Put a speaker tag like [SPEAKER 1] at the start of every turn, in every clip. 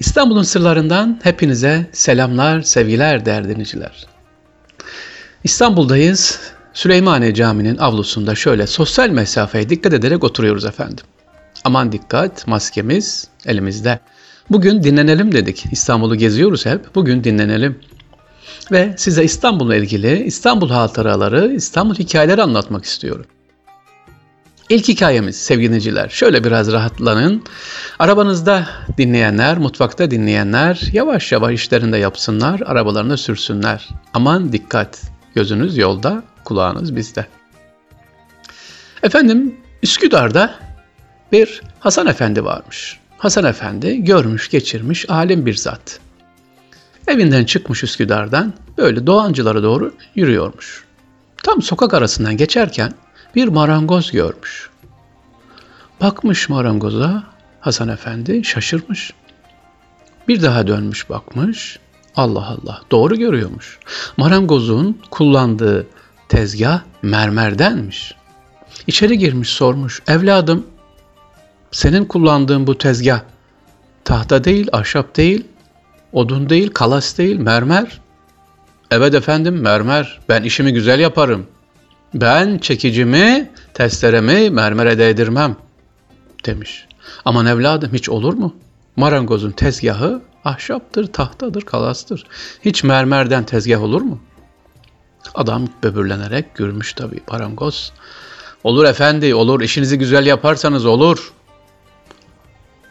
[SPEAKER 1] İstanbul'un sırlarından hepinize selamlar, sevgiler değerli dinleyiciler. İstanbul'dayız. Süleymaniye Camii'nin avlusunda şöyle sosyal mesafeye dikkat ederek oturuyoruz efendim. Aman dikkat, maskemiz elimizde. Bugün dinlenelim dedik. İstanbul'u geziyoruz hep. Bugün dinlenelim. Ve size İstanbul'la ilgili İstanbul hatıraları, İstanbul hikayeleri anlatmak istiyorum. İlk hikayemiz sevgiliciler. Şöyle biraz rahatlanın. Arabanızda dinleyenler, mutfakta dinleyenler yavaş yavaş işlerinde yapsınlar, arabalarını sürsünler. Aman dikkat. Gözünüz yolda, kulağınız bizde. Efendim Üsküdar'da bir Hasan Efendi varmış. Hasan Efendi görmüş geçirmiş alim bir zat. Evinden çıkmış Üsküdar'dan böyle Doğancılara doğru yürüyormuş. Tam sokak arasından geçerken bir marangoz görmüş. Bakmış marangoza Hasan Efendi şaşırmış. Bir daha dönmüş bakmış. Allah Allah doğru görüyormuş. Marangozun kullandığı tezgah mermerdenmiş. İçeri girmiş sormuş. Evladım senin kullandığın bu tezgah tahta değil, ahşap değil, odun değil, kalas değil, mermer. Evet efendim mermer. Ben işimi güzel yaparım. Ben çekicimi, testeremi mermere değdirmem demiş. Aman evladım hiç olur mu? Marangozun tezgahı ahşaptır, tahtadır, kalastır. Hiç mermerden tezgah olur mu? Adam böbürlenerek gülmüş tabii marangoz. Olur efendi, olur. işinizi güzel yaparsanız olur.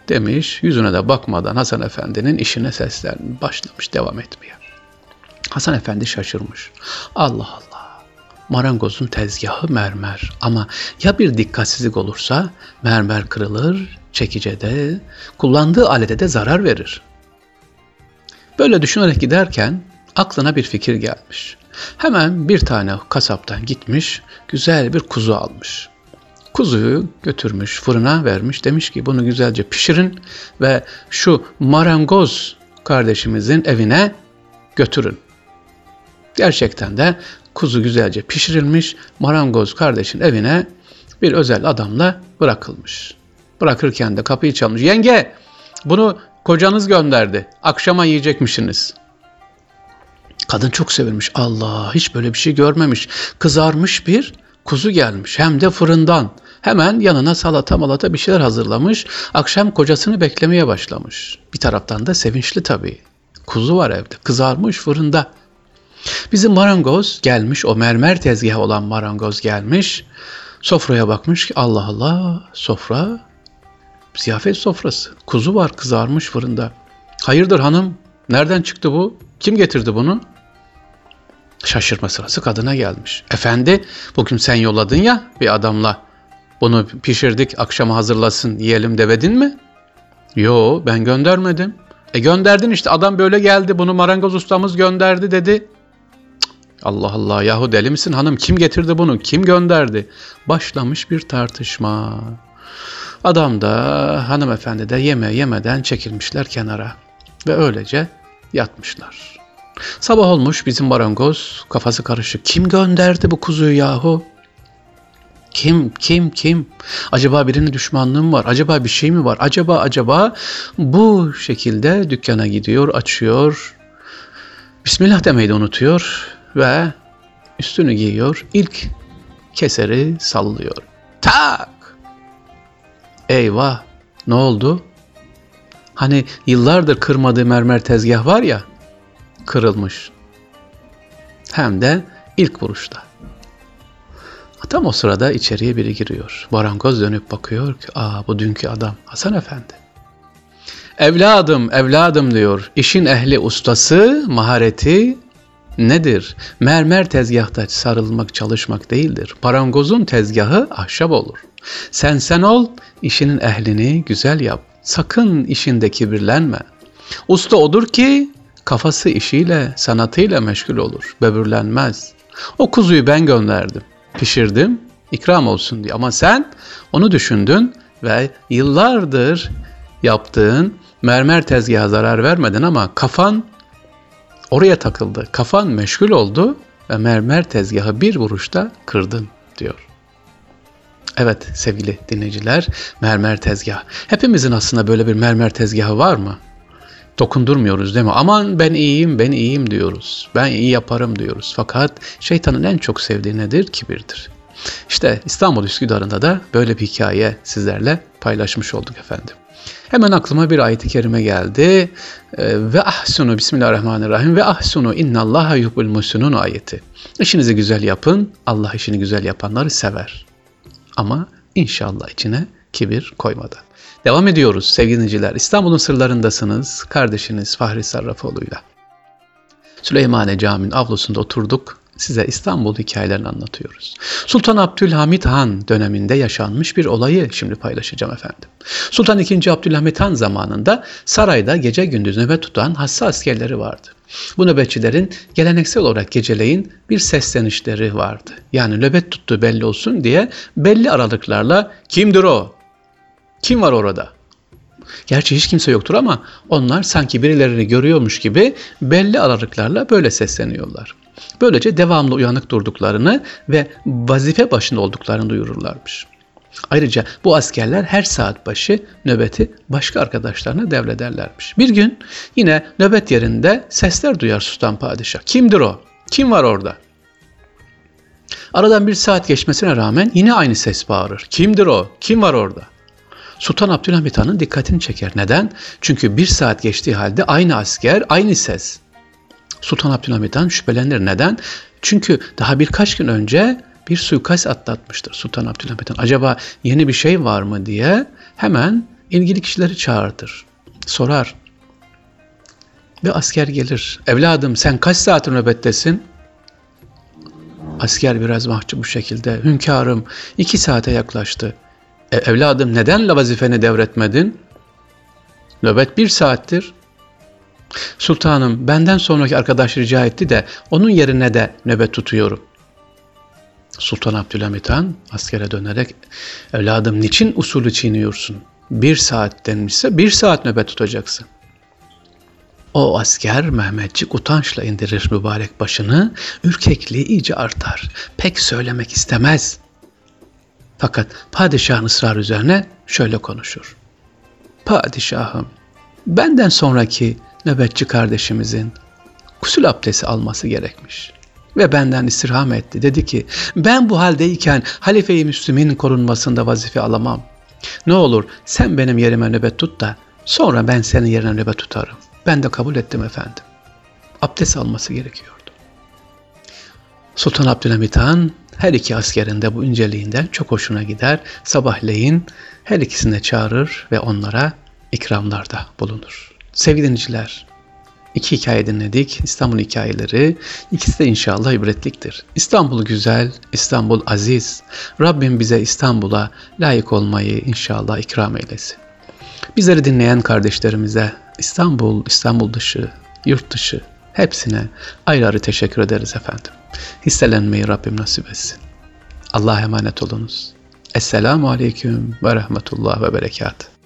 [SPEAKER 1] Demiş, yüzüne de bakmadan Hasan Efendi'nin işine seslenmiş, başlamış devam etmeye. Hasan Efendi şaşırmış. Allah Allah marangozun tezgahı mermer. Ama ya bir dikkatsizlik olursa mermer kırılır, çekicede, kullandığı alete de zarar verir. Böyle düşünerek giderken aklına bir fikir gelmiş. Hemen bir tane kasaptan gitmiş, güzel bir kuzu almış. Kuzuyu götürmüş, fırına vermiş. Demiş ki bunu güzelce pişirin ve şu marangoz kardeşimizin evine götürün. Gerçekten de kuzu güzelce pişirilmiş, marangoz kardeşin evine bir özel adamla bırakılmış. Bırakırken de kapıyı çalmış. Yenge bunu kocanız gönderdi. Akşama yiyecekmişsiniz. Kadın çok sevinmiş. Allah hiç böyle bir şey görmemiş. Kızarmış bir kuzu gelmiş. Hem de fırından. Hemen yanına salata malata bir şeyler hazırlamış. Akşam kocasını beklemeye başlamış. Bir taraftan da sevinçli tabii. Kuzu var evde. Kızarmış fırında. Bizim marangoz gelmiş, o mermer tezgahı olan marangoz gelmiş. Sofraya bakmış ki Allah Allah sofra ziyafet sofrası. Kuzu var kızarmış fırında. Hayırdır hanım? Nereden çıktı bu? Kim getirdi bunu? Şaşırma sırası kadına gelmiş. Efendi bugün sen yolladın ya bir adamla. Bunu pişirdik akşama hazırlasın yiyelim demedin mi? Yo ben göndermedim. E gönderdin işte adam böyle geldi bunu marangoz ustamız gönderdi dedi. Allah Allah yahu deli misin hanım kim getirdi bunu kim gönderdi? Başlamış bir tartışma. Adam da hanımefendi de yeme yemeden çekilmişler kenara ve öylece yatmışlar. Sabah olmuş bizim marangoz kafası karışık. Kim gönderdi bu kuzuyu yahu? Kim, kim, kim? Acaba birinin düşmanlığı var? Acaba bir şey mi var? Acaba, acaba bu şekilde dükkana gidiyor, açıyor. Bismillah demeyi de unutuyor ve üstünü giyiyor. İlk keseri sallıyor. Tak! Eyvah! Ne oldu? Hani yıllardır kırmadığı mermer tezgah var ya, kırılmış. Hem de ilk vuruşta. Tam o sırada içeriye biri giriyor. Barangoz dönüp bakıyor ki, aa bu dünkü adam Hasan Efendi. Evladım, evladım diyor. İşin ehli ustası, mahareti nedir? Mermer tezgahta sarılmak, çalışmak değildir. Parangozun tezgahı ahşap olur. Sen sen ol, işinin ehlini güzel yap. Sakın işinde kibirlenme. Usta odur ki kafası işiyle, sanatıyla meşgul olur, böbürlenmez. O kuzuyu ben gönderdim, pişirdim, ikram olsun diye. Ama sen onu düşündün ve yıllardır yaptığın mermer tezgaha zarar vermedin ama kafan Oraya takıldı. Kafan meşgul oldu ve mermer tezgahı bir vuruşta kırdın diyor. Evet sevgili dinleyiciler, mermer tezgah. Hepimizin aslında böyle bir mermer tezgahı var mı? dokundurmuyoruz değil mi? Aman ben iyiyim, ben iyiyim diyoruz. Ben iyi yaparım diyoruz. Fakat şeytanın en çok sevdiği nedir? Kibirdir. İşte İstanbul Üsküdar'ında da böyle bir hikaye sizlerle paylaşmış olduk efendim. Hemen aklıma bir ayet-i kerime geldi. Ee, ve ahsunu bismillahirrahmanirrahim ve ahsunu innallaha yuhibbul musunun ayeti. İşinizi güzel yapın. Allah işini güzel yapanları sever. Ama inşallah içine kibir koymadan. Devam ediyoruz sevgili dinleyiciler. İstanbul'un sırlarındasınız. Kardeşiniz Fahri Sarrafoğlu'yla. Süleymane Camii'nin avlusunda oturduk. Size İstanbul hikayelerini anlatıyoruz. Sultan Abdülhamit Han döneminde yaşanmış bir olayı şimdi paylaşacağım efendim. Sultan II. Abdülhamit Han zamanında sarayda gece gündüz nöbet tutan hassas askerleri vardı. Bu nöbetçilerin geleneksel olarak geceleyin bir seslenişleri vardı. Yani nöbet tuttuğu belli olsun diye belli aralıklarla kimdir o? Kim var orada? Gerçi hiç kimse yoktur ama onlar sanki birilerini görüyormuş gibi belli aralıklarla böyle sesleniyorlar. Böylece devamlı uyanık durduklarını ve vazife başında olduklarını duyururlarmış. Ayrıca bu askerler her saat başı nöbeti başka arkadaşlarına devrederlermiş. Bir gün yine nöbet yerinde sesler duyar Sultan Padişah. Kimdir o? Kim var orada? Aradan bir saat geçmesine rağmen yine aynı ses bağırır. Kimdir o? Kim var orada? Sultan Abdülhamit Han'ın dikkatini çeker. Neden? Çünkü bir saat geçtiği halde aynı asker, aynı ses. Sultan Abdülhamit Han şüphelenir. Neden? Çünkü daha birkaç gün önce bir suikast atlatmıştır Sultan Abdülhamit Han. Acaba yeni bir şey var mı diye hemen ilgili kişileri çağırtır. Sorar. Ve asker gelir. Evladım sen kaç saat nöbettesin? Asker biraz mahcup bu şekilde. Hünkârım iki saate yaklaştı. E, evladım neden la vazifeni devretmedin? Nöbet bir saattir. Sultanım benden sonraki arkadaş rica etti de onun yerine de nöbet tutuyorum. Sultan Abdülhamit Han askere dönerek evladım niçin usulü çiğniyorsun? Bir saat denmişse bir saat nöbet tutacaksın. O asker Mehmetçik utançla indirir mübarek başını, ürkekliği iyice artar. Pek söylemek istemez. Fakat padişahın ısrar üzerine şöyle konuşur. Padişahım, benden sonraki nöbetçi kardeşimizin kusül abdesti alması gerekmiş. Ve benden istirham etti. Dedi ki ben bu haldeyken halife-i Müslümin korunmasında vazife alamam. Ne olur sen benim yerime nöbet tut da sonra ben senin yerine nöbet tutarım. Ben de kabul ettim efendim. Abdest alması gerekiyordu. Sultan Abdülhamit Han her iki askerin de bu inceliğinden çok hoşuna gider. Sabahleyin her ikisini çağırır ve onlara ikramlarda bulunur. Sevgili dinleyiciler, iki hikaye dinledik. İstanbul hikayeleri. İkisi de inşallah ibretliktir. İstanbul güzel, İstanbul aziz. Rabbim bize İstanbul'a layık olmayı inşallah ikram eylesin. Bizleri dinleyen kardeşlerimize İstanbul, İstanbul dışı, yurt dışı hepsine ayrı ayrı teşekkür ederiz efendim. Hisselenmeyi Rabbim nasip etsin. Allah'a emanet olunuz. Esselamu Aleyküm ve Rahmetullah ve Berekat.